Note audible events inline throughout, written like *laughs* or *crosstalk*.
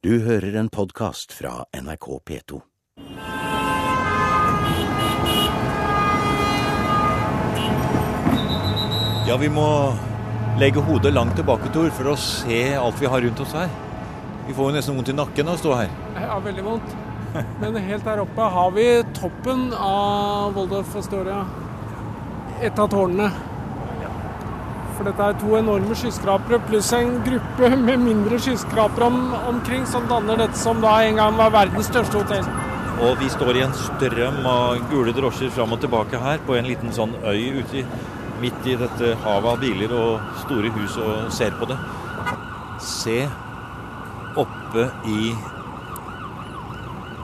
Du hører en podkast fra NRK P2. Ja, vi må legge hodet langt tilbake, Tor, for å se alt vi har rundt oss her. Vi får jo nesten vondt i nakken av å stå her. Ja, veldig vondt. Men helt der oppe har vi toppen av Waldorf Astoria. Et av tårnene. For dette er to enorme skyskrapere pluss en gruppe med mindre skyskrapere om, omkring som danner dette som da en gang var verdens største hotell. Og vi står i en strøm av gule drosjer fram og tilbake her på en liten sånn øy ute midt i dette havet av biler og store hus og ser på det. Se oppe i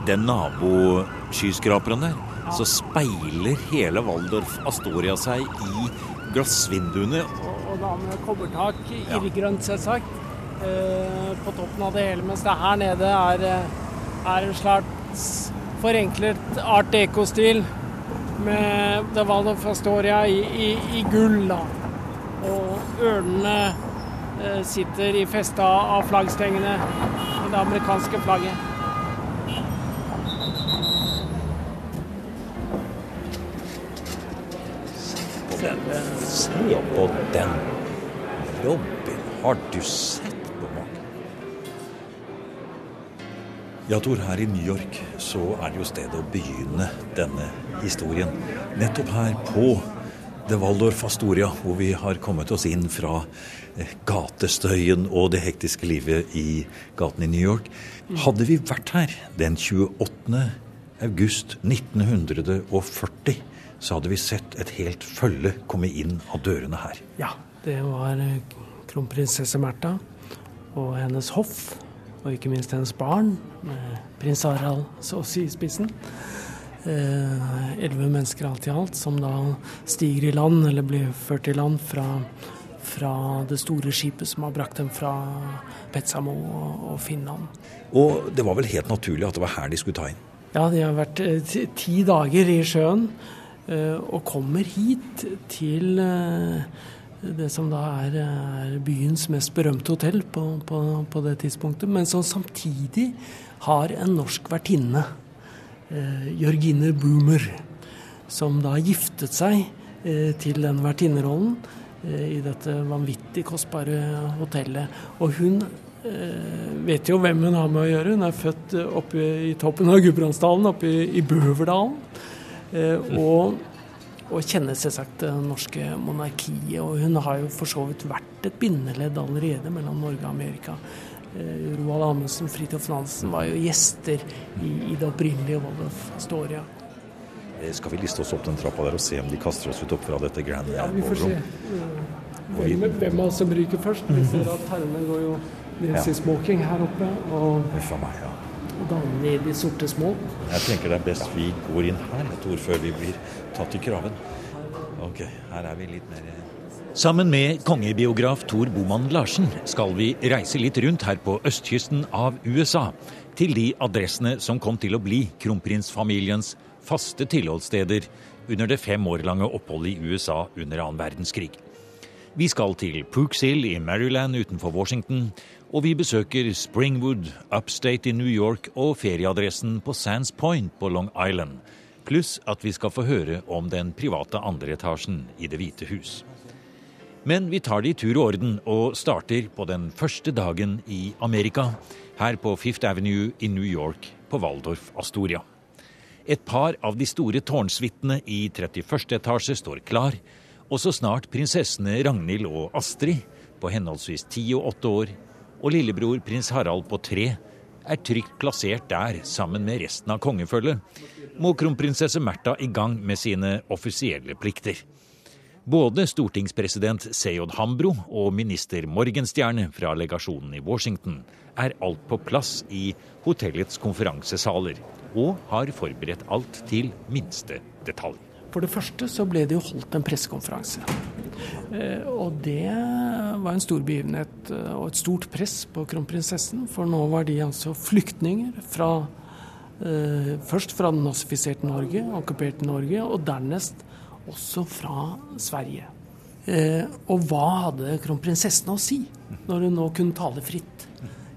den naboskyskraperen der, så speiler hele Waldorf Astoria seg i glassvinduene. Og, da med kobbertak, irrgrønt selvsagt, eh, på toppen av det hele. Mens det her nede er, eh, er en slags forenklet art deco-stil med The Waldorf Astoria i, i, i gull. da. Og ørnene eh, sitter i festa av flaggstengene med det amerikanske flagget. på den. Se på den. Robin, har du sett på maken? Ja, Tor, her i New York så er det jo stedet å begynne denne historien. Nettopp her på The Waldorf Astoria, hvor vi har kommet oss inn fra eh, gatestøyen og det hektiske livet i gaten i New York. Hadde vi vært her den 28. august 1940, så hadde vi sett et helt følge komme inn av dørene her. Ja, det var eh, kronprinsesse Märtha og hennes hoff, og ikke minst hennes barn, med prins Harald Saas i spissen. Eh, Elleve mennesker alt i alt, som da stiger i land, eller blir ført i land fra, fra det store skipet som har brakt dem fra Petsamo og, og Finland. Og det var vel helt naturlig at det var her de skulle ta inn. Ja, de har vært eh, ti, dager i sjøen eh, og kommer hit til det som da er, er byens mest berømte hotell på, på, på det tidspunktet, men som samtidig har en norsk vertinne, eh, Jørgine Boomer, som da giftet seg eh, til den vertinnerollen eh, i dette vanvittig kostbare hotellet. Og hun eh, vet jo hvem hun har med å gjøre. Hun er født eh, oppe i toppen av Gudbrandsdalen, oppe i, i Bøverdalen. Eh, og, og kjenner selvsagt det norske monarkiet. Og hun har jo for så vidt vært et bindeledd allerede mellom Norge og Amerika. Eh, Roald Amundsen, Fridtjof Nansen var jo gjester i, i det opprinnelige Waldorf Astoria. Eh, Skal vi liste oss opp den trappa der og se om de kaster oss ut opp fra dette Grand Ja, vi får se eh, hvem, hvem av oss som ryker først. Vi ser at herrene går jo i smoking her oppe, og, meg, ja. Og damene i de sorte små. Jeg tenker det er best vi går inn her, Tor, før vi blir tatt i kraven. Ok, her er vi litt mer Sammen med kongebiograf Tor Boman Larsen skal vi reise litt rundt her på østkysten av USA, til de adressene som kom til å bli kronprinsfamiliens faste tilholdssteder under det fem år lange oppholdet i USA under annen verdenskrig. Vi skal til Pooks Hill i Maryland utenfor Washington, og vi besøker Springwood, upstate i New York og ferieadressen på Sands Point på Long Island, pluss at vi skal få høre om den private andre etasjen i Det hvite hus. Men vi tar det i tur og orden og starter på den første dagen i Amerika, her på Fifth Avenue i New York på Waldorf Astoria. Et par av de store tårnsuitene i 31. etasje står klar, og så snart prinsessene Ragnhild og Astrid, på henholdsvis ti og åtte år, og lillebror prins Harald på tre, er trygt plassert der sammen med resten av kongefølget, må kronprinsesse Märtha i gang med sine offisielle plikter. Både stortingspresident Seyod Hambro og minister Morgenstjerne fra legasjonen i Washington er alt på plass i hotellets konferansesaler, og har forberedt alt til minste detalj. For det første så ble det jo holdt en pressekonferanse. Eh, Og det var en stor begivenhet eh, og et stort press på kronprinsessen. For nå var de altså flyktninger fra eh, Først fra den nazifiserte Norge, okkuperte Norge, og dernest også fra Sverige. Og hva hadde kronprinsessen å si når hun nå kunne tale fritt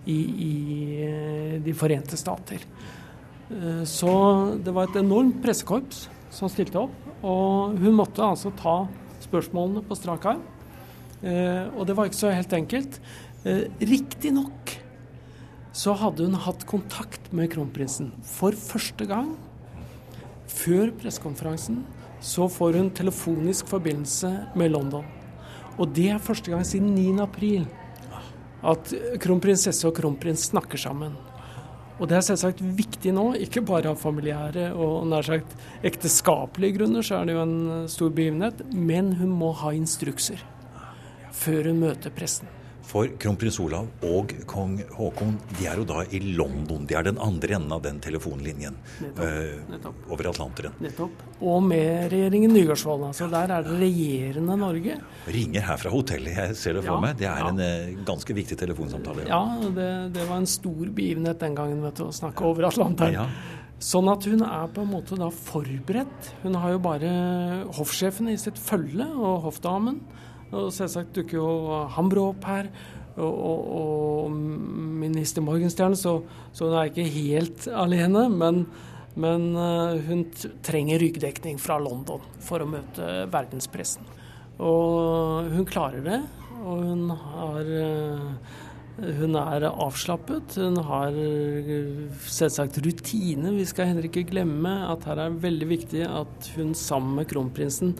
i, i De forente stater. Så det var et enormt pressekorps som stilte opp. Og hun måtte altså ta spørsmålene på strak arm. Og det var ikke så helt enkelt. Riktignok så hadde hun hatt kontakt med kronprinsen for første gang. Før pressekonferansen så får hun telefonisk forbindelse med London. Og det er første gang siden 9. april at kronprinsesse og kronprins snakker sammen. Og det er selvsagt viktig nå, ikke bare av familiære og nær sagt ekteskapelige grunner, så er det jo en stor begivenhet, men hun må ha instrukser før hun møter pressen. For kronprins Olav og kong Haakon de er jo da i London. De er den andre enden av den telefonlinjen Nettopp. Nettopp. Uh, over Atlanteren. Nettopp. Og med regjeringen Nygaardsvold. Altså der er det regjerende Norge. Ringer her fra hotellet, jeg ser det for ja, meg. Det er ja. en uh, ganske viktig telefonsamtale. Ja, ja det, det, var en stor begivenhet den gangen vet du, å snakke over Atlanteren. Ja. Sånn at hun er på en måte da forberedt. Hun har jo bare hoffsjefen i sitt følge og hoffdamen. Og selvsagt dukker jo Hambro opp her. Og, og, og minister Morgenstern, så, så hun er ikke helt alene. Men, men uh, hun trenger ryggdekning fra London for å møte verdenspressen. Og hun klarer det. Og hun har uh, hun er avslappet. Hun har selvsagt rutine. Vi skal heller ikke glemme at her er veldig viktig at hun sammen med kronprinsen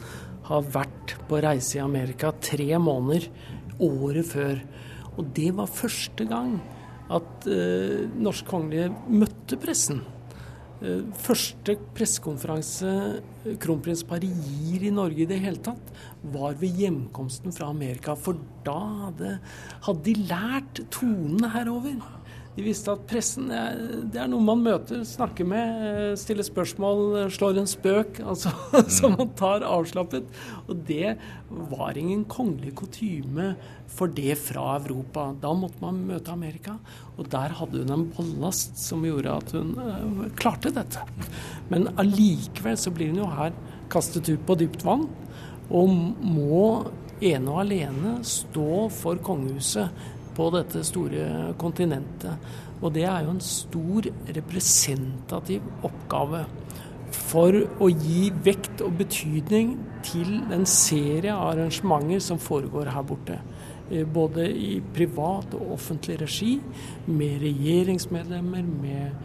har vært på reise i Amerika tre måneder året før. Og det var første gang at eh, norsk kongelige møtte pressen. Eh, første pressekonferanse kronprinsparet gir i Norge i det hele tatt, var ved hjemkomsten fra Amerika. For da hadde, hadde de lært tonene herover. De visste at pressen det er noe man møter, snakker med, eh, stiller spørsmål, slår en spøk. *laughs* altså Som man tar avslappet. Og det var ingen kongelig kutyme for det fra Europa. Da måtte man møte Amerika, og der hadde hun en ballast som gjorde at hun uh, klarte dette. Men allikevel så blir hun jo her kastet ut på dypt vann, og må ene og alene stå for kongehuset på dette store kontinentet. Og det er jo en stor representativ oppgave for å gi vekt og betydning til en serie av arrangementer som foregår her borte. Eh, både i privat og offentlig regi, med regjeringsmedlemmer, med,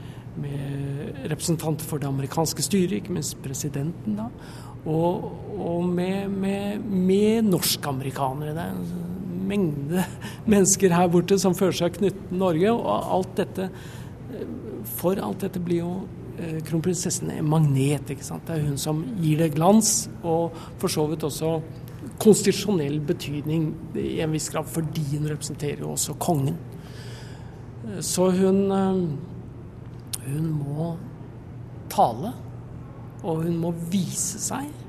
med representanter for det amerikanske styret, ikke minst presidenten, da, og, og med, med, med norskamerikanere. Det er mengde mennesker her borte som føler seg knyttet til Norge. Og alt dette For alt dette blir jo eh, kronprinsessen en magnet. ikke sant? Det er hun som gir det glans, og for så vidt også konstitusjonell betydning i en viss grad, fordi hun representerer jo også kongen. Så hun, eh, hun må tale, og hun må vise seg.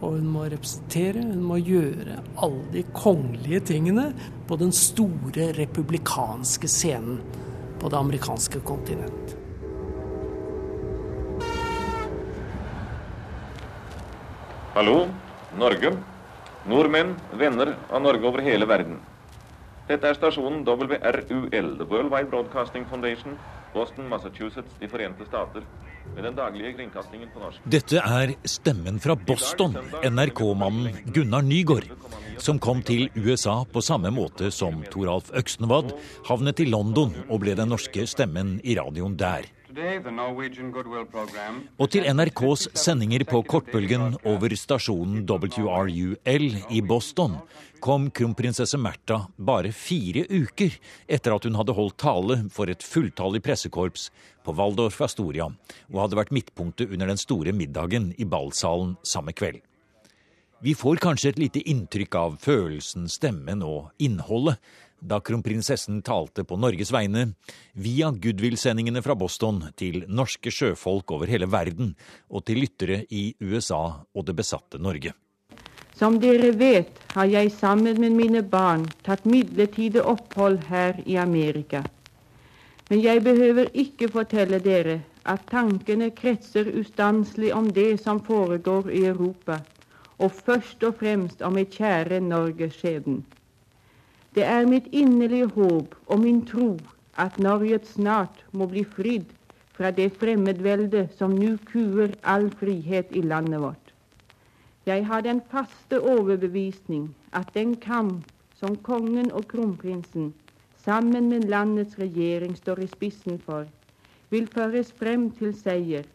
Og hun må representere, hun må gjøre alle de kongelige tingene på den store republikanske scenen på det amerikanske kontinent. Hallo, Norge. Nordmenn, venner av Norge over hele verden. Dette er stasjonen WRUL, The World Wide Broadcasting Foundation, Boston, Massachusetts, De forente stater. Med den daglige kringkastingen på norsk. Dette er stemmen fra Boston, NRK-mannen Gunnar Nygaard, som kom til USA på samme måte som Toralf Øksenvad havnet i London og ble den norske stemmen i radioen der. Og til NRKs sendinger på kortbølgen over stasjonen WRUL i Boston kom kronprinsesse Märtha bare fire uker etter at hun hadde holdt tale for et fulltallig pressekorps på Waldorf Astoria og hadde vært midtpunktet under den store middagen i ballsalen samme kveld. Vi får kanskje et lite inntrykk av følelsen, stemmen og innholdet da kronprinsessen talte på Norges vegne via goodwill-sendingene fra Boston til norske sjøfolk over hele verden og til lyttere i USA og det besatte Norge. Som dere vet, har jeg sammen med mine barn tatt midlertidig opphold her i Amerika. Men jeg behøver ikke fortelle dere at tankene kretser ustanselig om det som foregår i Europa, og først og fremst om mitt kjære Norges skjebne. Det er mitt inderlige håp og min tro at Norge snart må bli fridd fra det fremmedvelde som nå kuer all frihet i landet vårt. Jeg har den faste overbevisning at den kamp som kongen og kronprinsen sammen med landets regjering står i spissen for, vil føres frem til seier,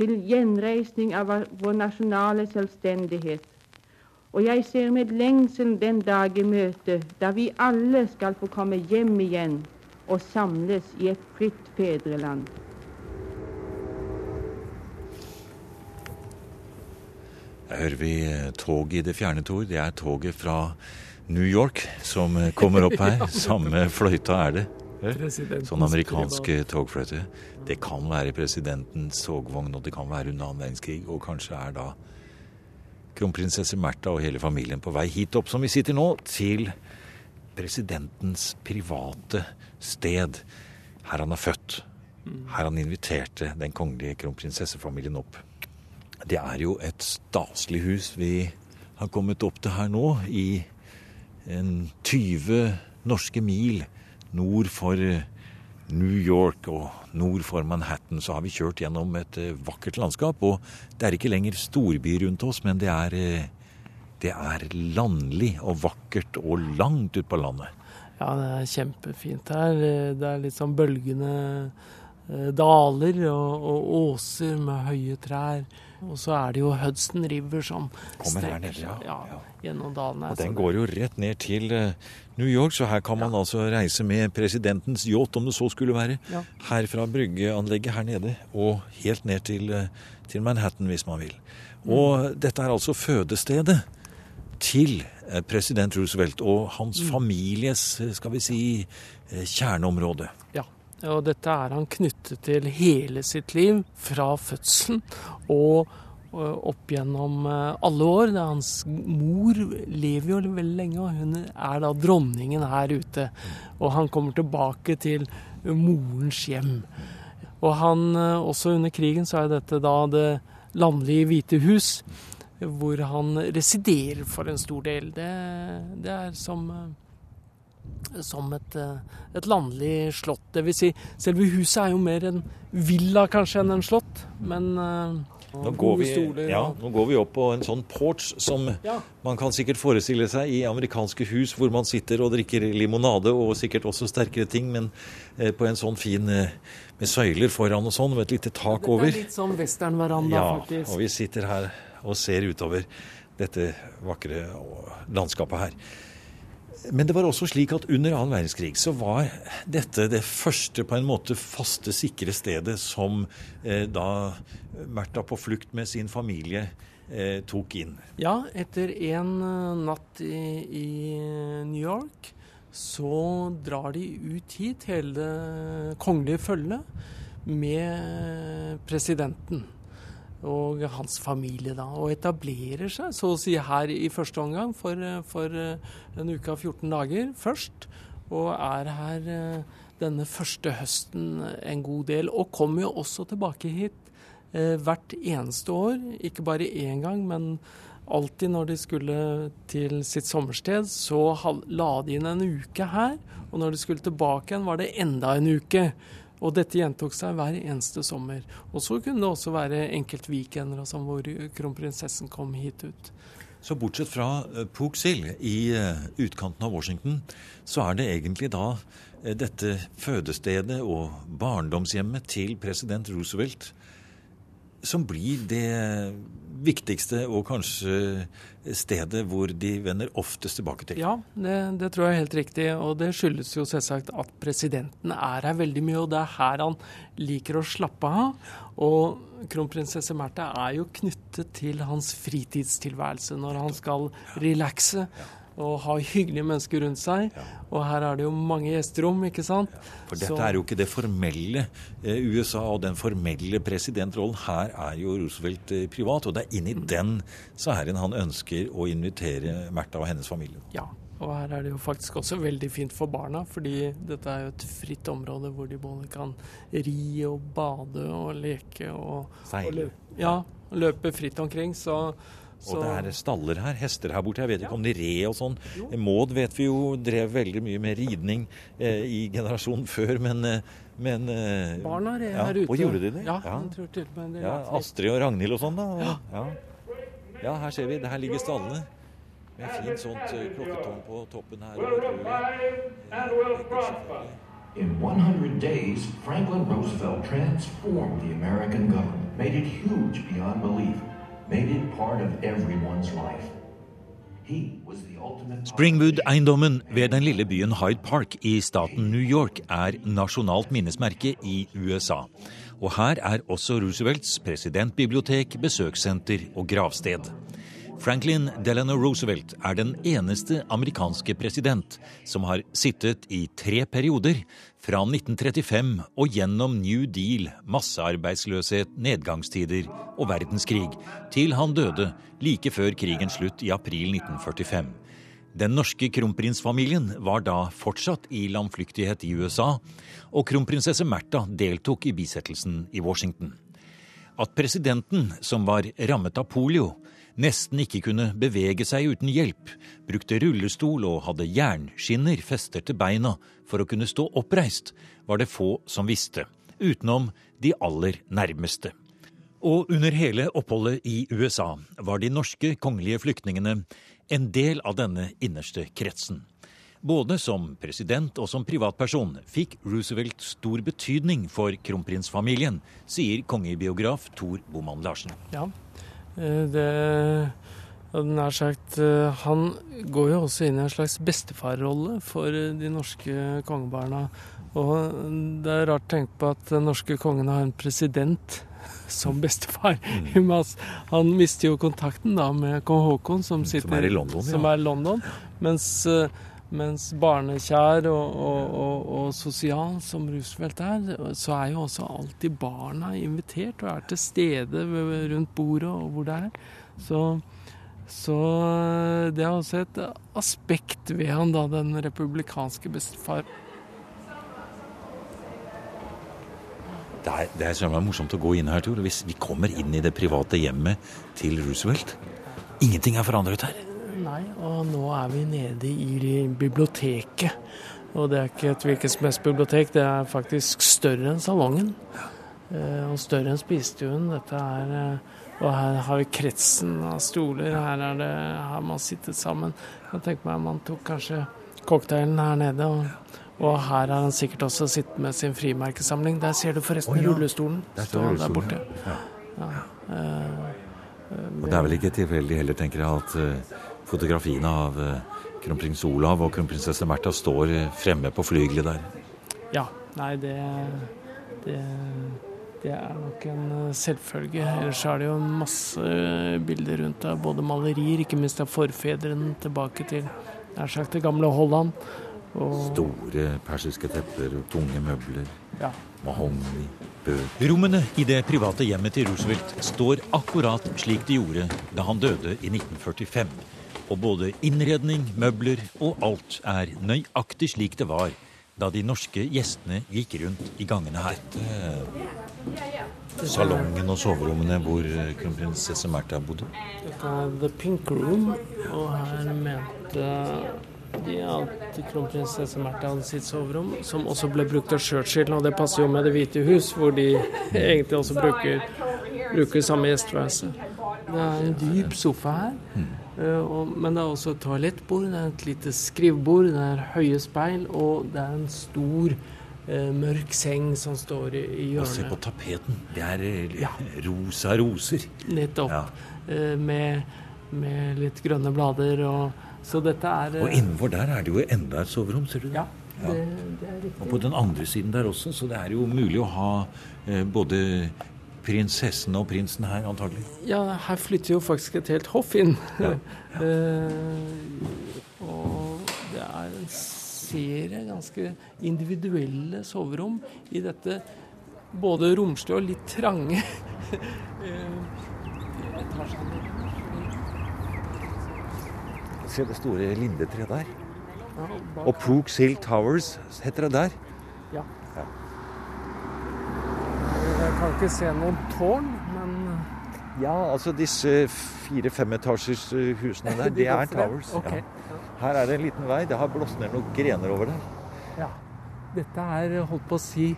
til gjenreisning av vår nasjonale selvstendighet. Og jeg ser med lengsel den dag i møte da vi alle skal få komme hjem igjen og samles i et fritt fedreland. Her hører vi toget tog i det fjerne, Tor. Det er toget fra New York som eh, kommer opp her. *laughs* Samme fløyta er det. Sånn amerikansk eh, togfløyte. Det kan være presidentens togvogn, og det kan være under annen verdenskrig. Og kanskje er da kronprinsesse Märtha og hele familien på vei hit opp, som vi sitter nå, til presidentens private sted. Her han er født. Her han inviterte den kongelige kronprinsessefamilien opp. Det er jo et staselig hus vi har kommet opp til her nå, i en 20 norske mil nord for New York og nord for Manhattan så har vi kjørt gjennom et eh, vakkert landskap. Og det er ikke lenger storby rundt oss, men det er, eh, det er landlig og vakkert og langt ut på landet. Ja, det er kjempefint her. Det er litt sånn bølgende eh, daler og, og åser med høye trær. Og så er det jo Hudson River som Kommer strekker seg ja, Ja. gjennom dalen. Og den går jo rett ned til eh, New York, så her kan man altså reise med presidentens yacht, om det så skulle være. Ja. Her fra bryggeanlegget her nede og helt ned til, eh, til Manhattan, hvis man vil. Og dette er altså fødestedet til eh, president Roosevelt og hans families, eh, skal vi si, kjerneområde. Ja, og dette er han knyttet til hele sitt liv, fra fødselen og opp gjennom eh, alle år. Hans mor lever jo veldig lenge, og hun er da dronningen her ute. Og han kommer tilbake til morens hjem. Og han, eh, også under krigen, så er dette da det landlige Hvite hus, hvor han residerer for en stor del. Det, det er som eh, som et, eh, et landlig slott. Det vil si, selve huset er jo mer en villa kanskje enn en slott, men eh, Nå går, vi, ja, nå går vi opp på en sånn porch som Ja. man kan sikkert forestille seg i amerikanske hus hvor man sitter og drikker limonade og sikkert også sterkere ting, men eh, på en sånn fin eh, med søyler foran og sånn, med et lite tak over. er litt sånn westernveranda, Ja, faktisk. og vi sitter her og ser utover dette vakre landskapet her. Men det var også slik at under annen verdenskrig så var dette det første på en måte faste, sikre stedet som eh, da Märtha på flukt med sin familie eh, tok inn. Ja, etter en eh, natt i, i New York så drar de ut hit, hele det kongelige følget, med presidenten og hans familie, da. Og etablerer seg så å si her i første omgang for, eh, for eh, en uke av 14 dager først. Og er her eh, denne første høsten en god del. Og kommer jo også tilbake hit eh, hvert eneste år. Ikke bare én gang, men alltid når de skulle til sitt sommersted, så la de inn en uke her. Og når de skulle tilbake igjen, var det enda en uke. Og dette gjentok seg hver eneste sommer. Og så kunne det også være enkeltweekender og sånn hvor kronprinsessen kom hit ut. Så bortsett fra Pooksill Sill i eh, utkanten av Washington, så er det egentlig da eh, dette fødestedet og barndomshjemmet til president Roosevelt som blir det viktigste og kanskje stedet hvor de vender oftest tilbake til. Ja, det, det tror jeg er helt riktig. Og det skyldes jo selvsagt at presidenten er her veldig mye, og det er her han liker å slappe av. Og kronprinsesse Märtha er jo knyttet til hans fritidstilværelse når han skal relaxe og ha hyggelige mennesker rundt seg. Og her er det jo mange gjesterom, ikke sant. For dette Så- er jo ikke det formelle eh, USA og den formelle presidentrollen. Her er jo Roosevelt eh, privat, og det er inn i den sfæren han ønsker å invitere Märtha og hennes familie. Ja, og her er det jo faktisk også veldig fint for barna, fordi dette er jo et fritt område hvor de både kan ri og bade og leke og, og Seile. løpe, ja, løpe fritt omkring. Så, Så- Og det er staller her, hester her borte. Jeg vet ikke om de red og sånn. Maud vet vi jo drev veldig mye med ridning eh, i generasjonen før, men, eh, men eh, Barna red ja, her ute. Og gjorde de det? Ja, det Ja, litt. Astrid og Ragnhild og sånn, da. og- Ja. ja, her ser vi. Her ligger stallene. Med fint sånt eh, klokketårn på toppen her. og eh. In 100 days, Franklin Roosevelt transformed the American government, made it huge beyond belief, Springwood-eiendommen ved den lille byen Hyde Park i staten New York er nasjonalt minnesmerke i USA. Og her er også Roosevelts presidentbibliotek, besøkssenter og gravsted. Franklin Delano Roosevelt er den eneste amerikanske president som har sittet i tre perioder, fra 1935 og gjennom New Deal, massearbeidsløshet, nedgangstider og verdenskrig, til han døde like før krigens slutt i april 1945. Den norske kronprinsfamilien var da fortsatt i landflyktighet i USA, og kronprinsesse Märtha deltok i bisettelsen i Washington. At presidenten, som var rammet av polio, nesten ikke kunne bevege seg uten hjelp, brukte rullestol og hadde jernskinner festet til beina for å kunne stå oppreist, var det få som visste, utenom de aller nærmeste. Og under hele oppholdet i USA var de norske kongelige flyktningene en del av denne innerste kretsen. Både som president og som privatperson fikk Roosevelt stor betydning for kronprinsfamilien, sier kongebiograf Tor Boman Larsen. Ja, det hadde nær sagt, eh, Han går jo også inn i en slags bestefarrolle for eh, de norske kongebarna. Og det er rart å tenke på at den norske kongen har en president *laughs* som bestefar. Mm. Han mister jo kontakten da med kong Haakon, som, sitter, er i London, ja. er London mens, eh, mens barnekjær og, og, og, og sosial som Roosevelt er, så er jo også alltid barna invitert og er til stede rundt bordet og hvor det er. Så, så det er også et aspekt ved han, da, den republikanske bestefar. Det er, det er morsomt å gå inn her, Tor. Hvis vi kommer inn i det private hjemmet til Roosevelt Ingenting er forandret her. Og nå er vi nede i biblioteket. Og det er ikke et hvilket som helst bibliotek, det er faktisk større enn salongen. Eh, Og større enn spisestuen. Dette er eh, Og her har vi kretsen av stoler. Her er det har man sittet sammen. Jeg tenker meg man tok kanskje cocktailen her nede. Og, og her har han sikkert også sittet med sin frimerkesamling. Der ser du forresten oh, ja. rullestolen. Står der borte. ja. Eh, Og det er vel ikke tilfeldig heller, tenker jeg, at eh, fotografiene av eh, kronprins Olav og kronprinsesse Märtha står eh, fremme på flygelet der. Ja. Nei, det, det, det er nok en eh, selvfølge. Ellers er det jo masse bilder rundt deg. Både malerier, ikke minst av forfedrene tilbake til nær sagt det gamle Holland. Og, Store persiske tepper og tunge møbler. ja. Mahogni, bøker Rommene i det private hjemmet til Roosevelt står akkurat slik de gjorde da han døde i 1945. Og både innredning, møbler og alt er nøyaktig slik det var da de norske gjestene gikk rundt i gangene her. Salongen og soverommene hvor eh, kronprinsesse Märtha bodde. Dette er The Pink Room, og her mente de at kronprinsesse Märtha hadde sitt soverom, som også ble brukt av Churchill, og det passer jo med Det hvite hus, hvor de *laughs* egentlig også bruker, bruker samme gjesteværelse. Det er en dyp sofa her, eh, og, men det er også et toalettbord, det er et lite skrivebord, det er høye speil, og det er en stor, eh, mørk seng som står i, i Og se på tapeten. Det er ja. rosa roser. Nettopp. Ja. eh, Med, med litt grønne blader og Så dette er eh, Og innenfor der er det jo enda et soverom, ser du. Ja, det, det er Og på den andre siden der også, så det er jo mulig å ha eh, både prinsessen og prinsen her, antagelig. Ja, her flytter jo faktisk et helt hoff inn. *laughs* Ja. Eh, og det er en serie ganske individuelle soverom i dette både romslige og litt trange *laughs* eh. Se det store lindetreet der. Ja, Og Pook Hill Towers heter det der. Ja. Kan ikke se noen tårn, men Ja, altså disse fire-femetasjers eh, husene *laughs* der, det er towers. Okay. Ja. Her er det en liten vei. Det har blåst ned noen grener over der. Ja. Dette er, holdt på å si,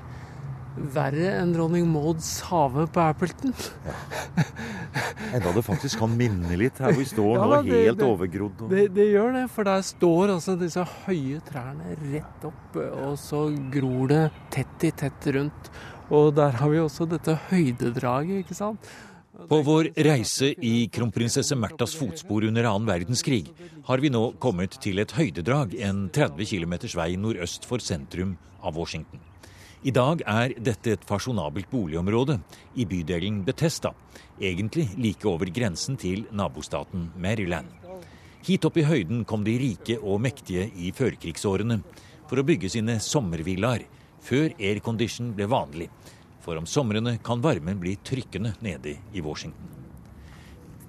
verre enn dronning Mauds hage på Appleton. *laughs* Enda det faktisk kan minne litt her hvor vi står *laughs* Ja, nå, helt det- overgrodd. Det, det gjør det, for der står altså disse høye trærne rett opp, og så gror det tett i tett rundt. Og der har vi også dette høydedraget, ikke sant? På vår reise i kronprinsesse Märthas fotspor under annen verdenskrig har vi nå kommet til et høydedrag en 30 km vei nordøst for sentrum av Washington. I dag er dette et fasjonabelt boligområde i bydelen Bethesda, egentlig like over grensen til nabostaten Maryland. Hit opp i høyden kom de rike og mektige i førkrigsårene for å bygge sine sommervillaer før aircondition ble vanlig. For om somrene kan varmen bli trykkende nede i Washington.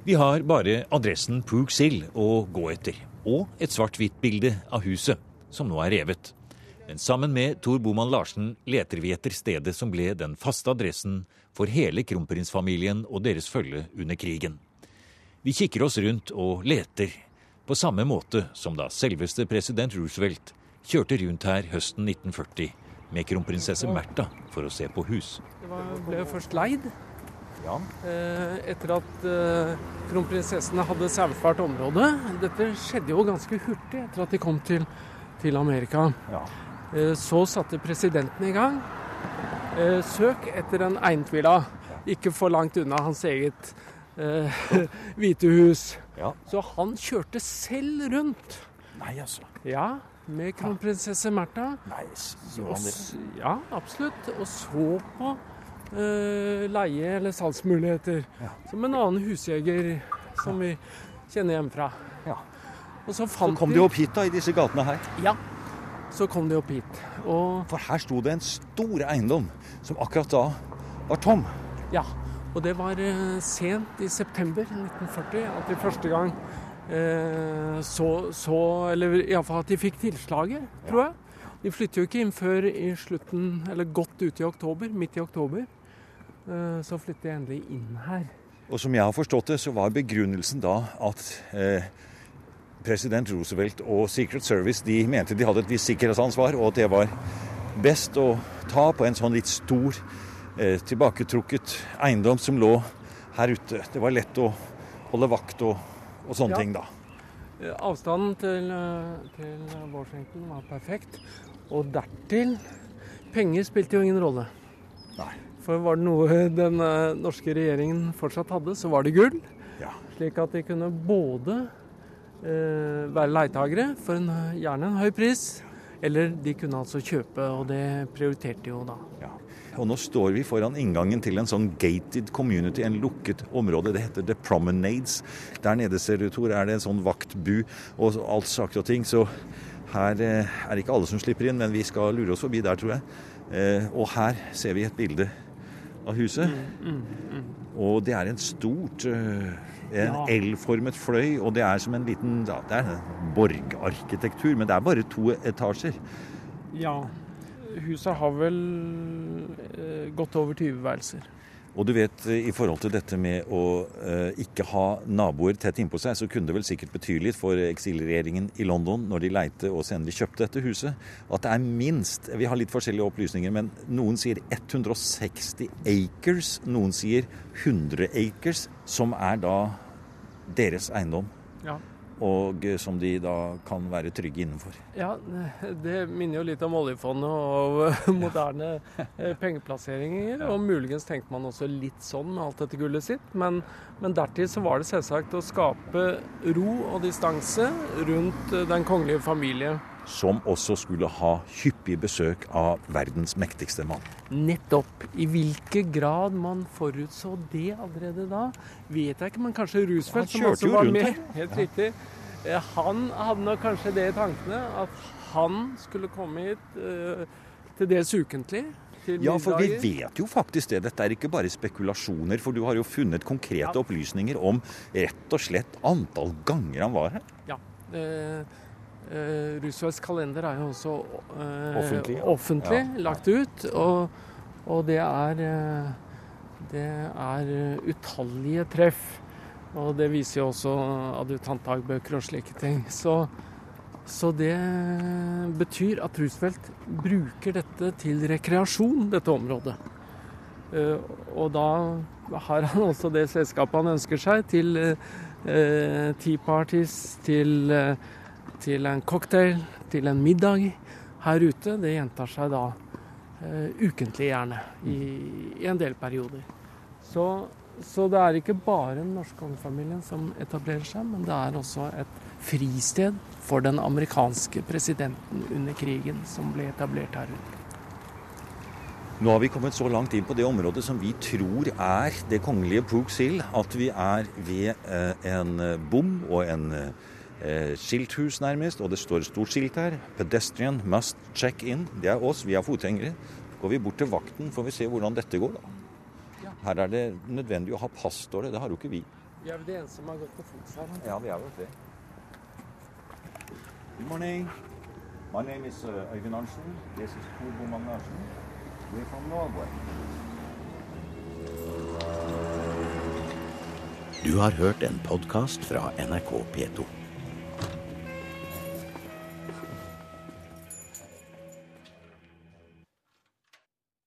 Vi har bare adressen Pooks Hill å gå etter, og et svart-hvitt bilde av huset, som nå er revet. Men sammen med Tor Boman Larsen leter vi etter stedet som ble den faste adressen for hele kronprinsfamilien og deres følge under krigen. Vi kikker oss rundt og leter, på samme måte som da selveste president Roosevelt kjørte rundt her høsten 1940 med kronprinsesse Märtha for å se på hus. Det ble ble først leid Ja. eh, etter at eh, kronprinsessene hadde saumfart området. Dette skjedde jo ganske hurtig etter at de kom til, til Amerika. Ja. Eh, så satte presidenten i gang søk etter en egnet. Ikke for langt unna hans eget eh, *laughs* hvite hus. Ja. Så han kjørte selv rundt. Nei, altså. Ja, med kronprinsesse Märtha. Ja, absolutt. Og så på eh, leie- eller salgsmuligheter. Som en annen husjeger som vi kjenner hjemmefra. Ja. Og så Så kom de opp hit, da, i disse gatene her. Ja. Så kom de opp hit. Og For her sto det en stor eiendom som akkurat da var tom. ja. Og det var eh, sent i september 1940 at de første gang så, så Eller iallfall at de fikk tilslaget, tror jeg. De flytter jo ikke inn før i slutten, eller godt ut i oktober, midt i oktober. Eh, så flytter de endelig inn her. Og som jeg har forstått det, så var begrunnelsen da at eh, president Roosevelt og Secret Service de mente de hadde et visst sikkerhetsansvar, og at det var best å ta på en sånn litt stor, eh, tilbaketrukket eiendom som lå her ute. Det var lett å holde vakt og, og sånne Ja. ting, da. Eh, Avstanden til, eh, til Washington var perfekt. Og dertil Penger spilte jo ingen rolle. Nei. For var det noe den eh, norske regjeringen fortsatt hadde, så var det gull. Ja. Slik at de kunne både eh, være leietagere for en, gjerne en høy pris, eller de kunne altså kjøpe, og det prioriterte jo da. Ja. Og nå står vi foran inngangen til en sånn gated community, en lukket område. Det heter The Promenades. Der nede ser du, Tor, er det en sånn vaktbu og alt saker og ting. Så her eh, er det ikke alle som slipper inn, men vi skal lure oss forbi der, tror jeg. Eh, og her ser vi et bilde av huset. Og det er en stort eh, en Ja. L-formet fløy, og det er som en liten ja, Det er borgarkitektur, men det er bare to etasjer. Ja. Huset har vel eh, godt over 20 værelser. Og du vet, eh, i forhold til dette med å eh, ikke ha naboer tett innpå seg, så kunne det vel sikkert bety litt for eksilregjeringen i London når de leite og senere kjøpte dette huset, at det er minst Vi har litt forskjellige opplysninger, men noen sier 160 acres, noen sier 100 acres, som er da deres eiendom. Ja. Og eh, som de da kan være trygge innenfor. Ja, det minner jo litt om oljefondet og *laughs* moderne eh, pengeplasseringer. Og muligens tenkte man også litt sånn med alt dette gullet sitt. Men, men dertil så var det selvsagt å skape ro og distanse rundt eh, den kongelige familie. Som også skulle ha hyppig besøk av verdens mektigste mann. Nettopp. I hvilken grad man forutså det allerede da, vet jeg ikke. Men kanskje Roosevelt, ja, som også var rundt med, helt riktig, eh, han hadde nok kanskje det i tankene, at han skulle komme hit eh, til dels ukentlig. Til Ja, for vi vet jo faktisk det. Dette er ikke bare spekulasjoner. For du har jo funnet konkrete Ja. opplysninger om rett og slett antall ganger han var her. Ja. Eh, eh, Roosevelts kalender er jo også uh, Offentlig, ja. offentlig Ja. lagt ut. Og, og det er uh, det er utallige treff. Og det viser jo også adjutantdagbøker og slike ting. Så, så, det betyr at Roosevelt bruker dette til rekreasjon, dette området. Uh, og da har han også det selskapet han ønsker seg, til uh, tea parties, til, uh, til en cocktail, til en middag her ute. Det gjentar seg da ukentlig, gjerne, i, i en del perioder. Så så det er ikke bare den norske kongefamilien som etablerer seg, men det er også et fristed for den amerikanske presidenten under krigen som ble etablert her ute. Nå har vi kommet så langt inn på det området som vi tror er det kongelige Pooks Hill, at vi er ved eh, en eh, bom og en eh, skilthus, nærmest. Og det står et stort skilt her. 'Pedestrian must check in'. Det er oss, vi er fotgjengere. Går vi bort til vakten, får vi se hvordan dette går, da. Her er det nødvendig å ha pass, står det. Det har jo ikke vi. Vi er vel de eneste som har gått på fots her. Ja, vi er vel det. Good morning. My name is uh, Øyvind Arntzen. This is Tor Boman Larsen. We're from Norway. Du har hørt en podkast fra NRK P2.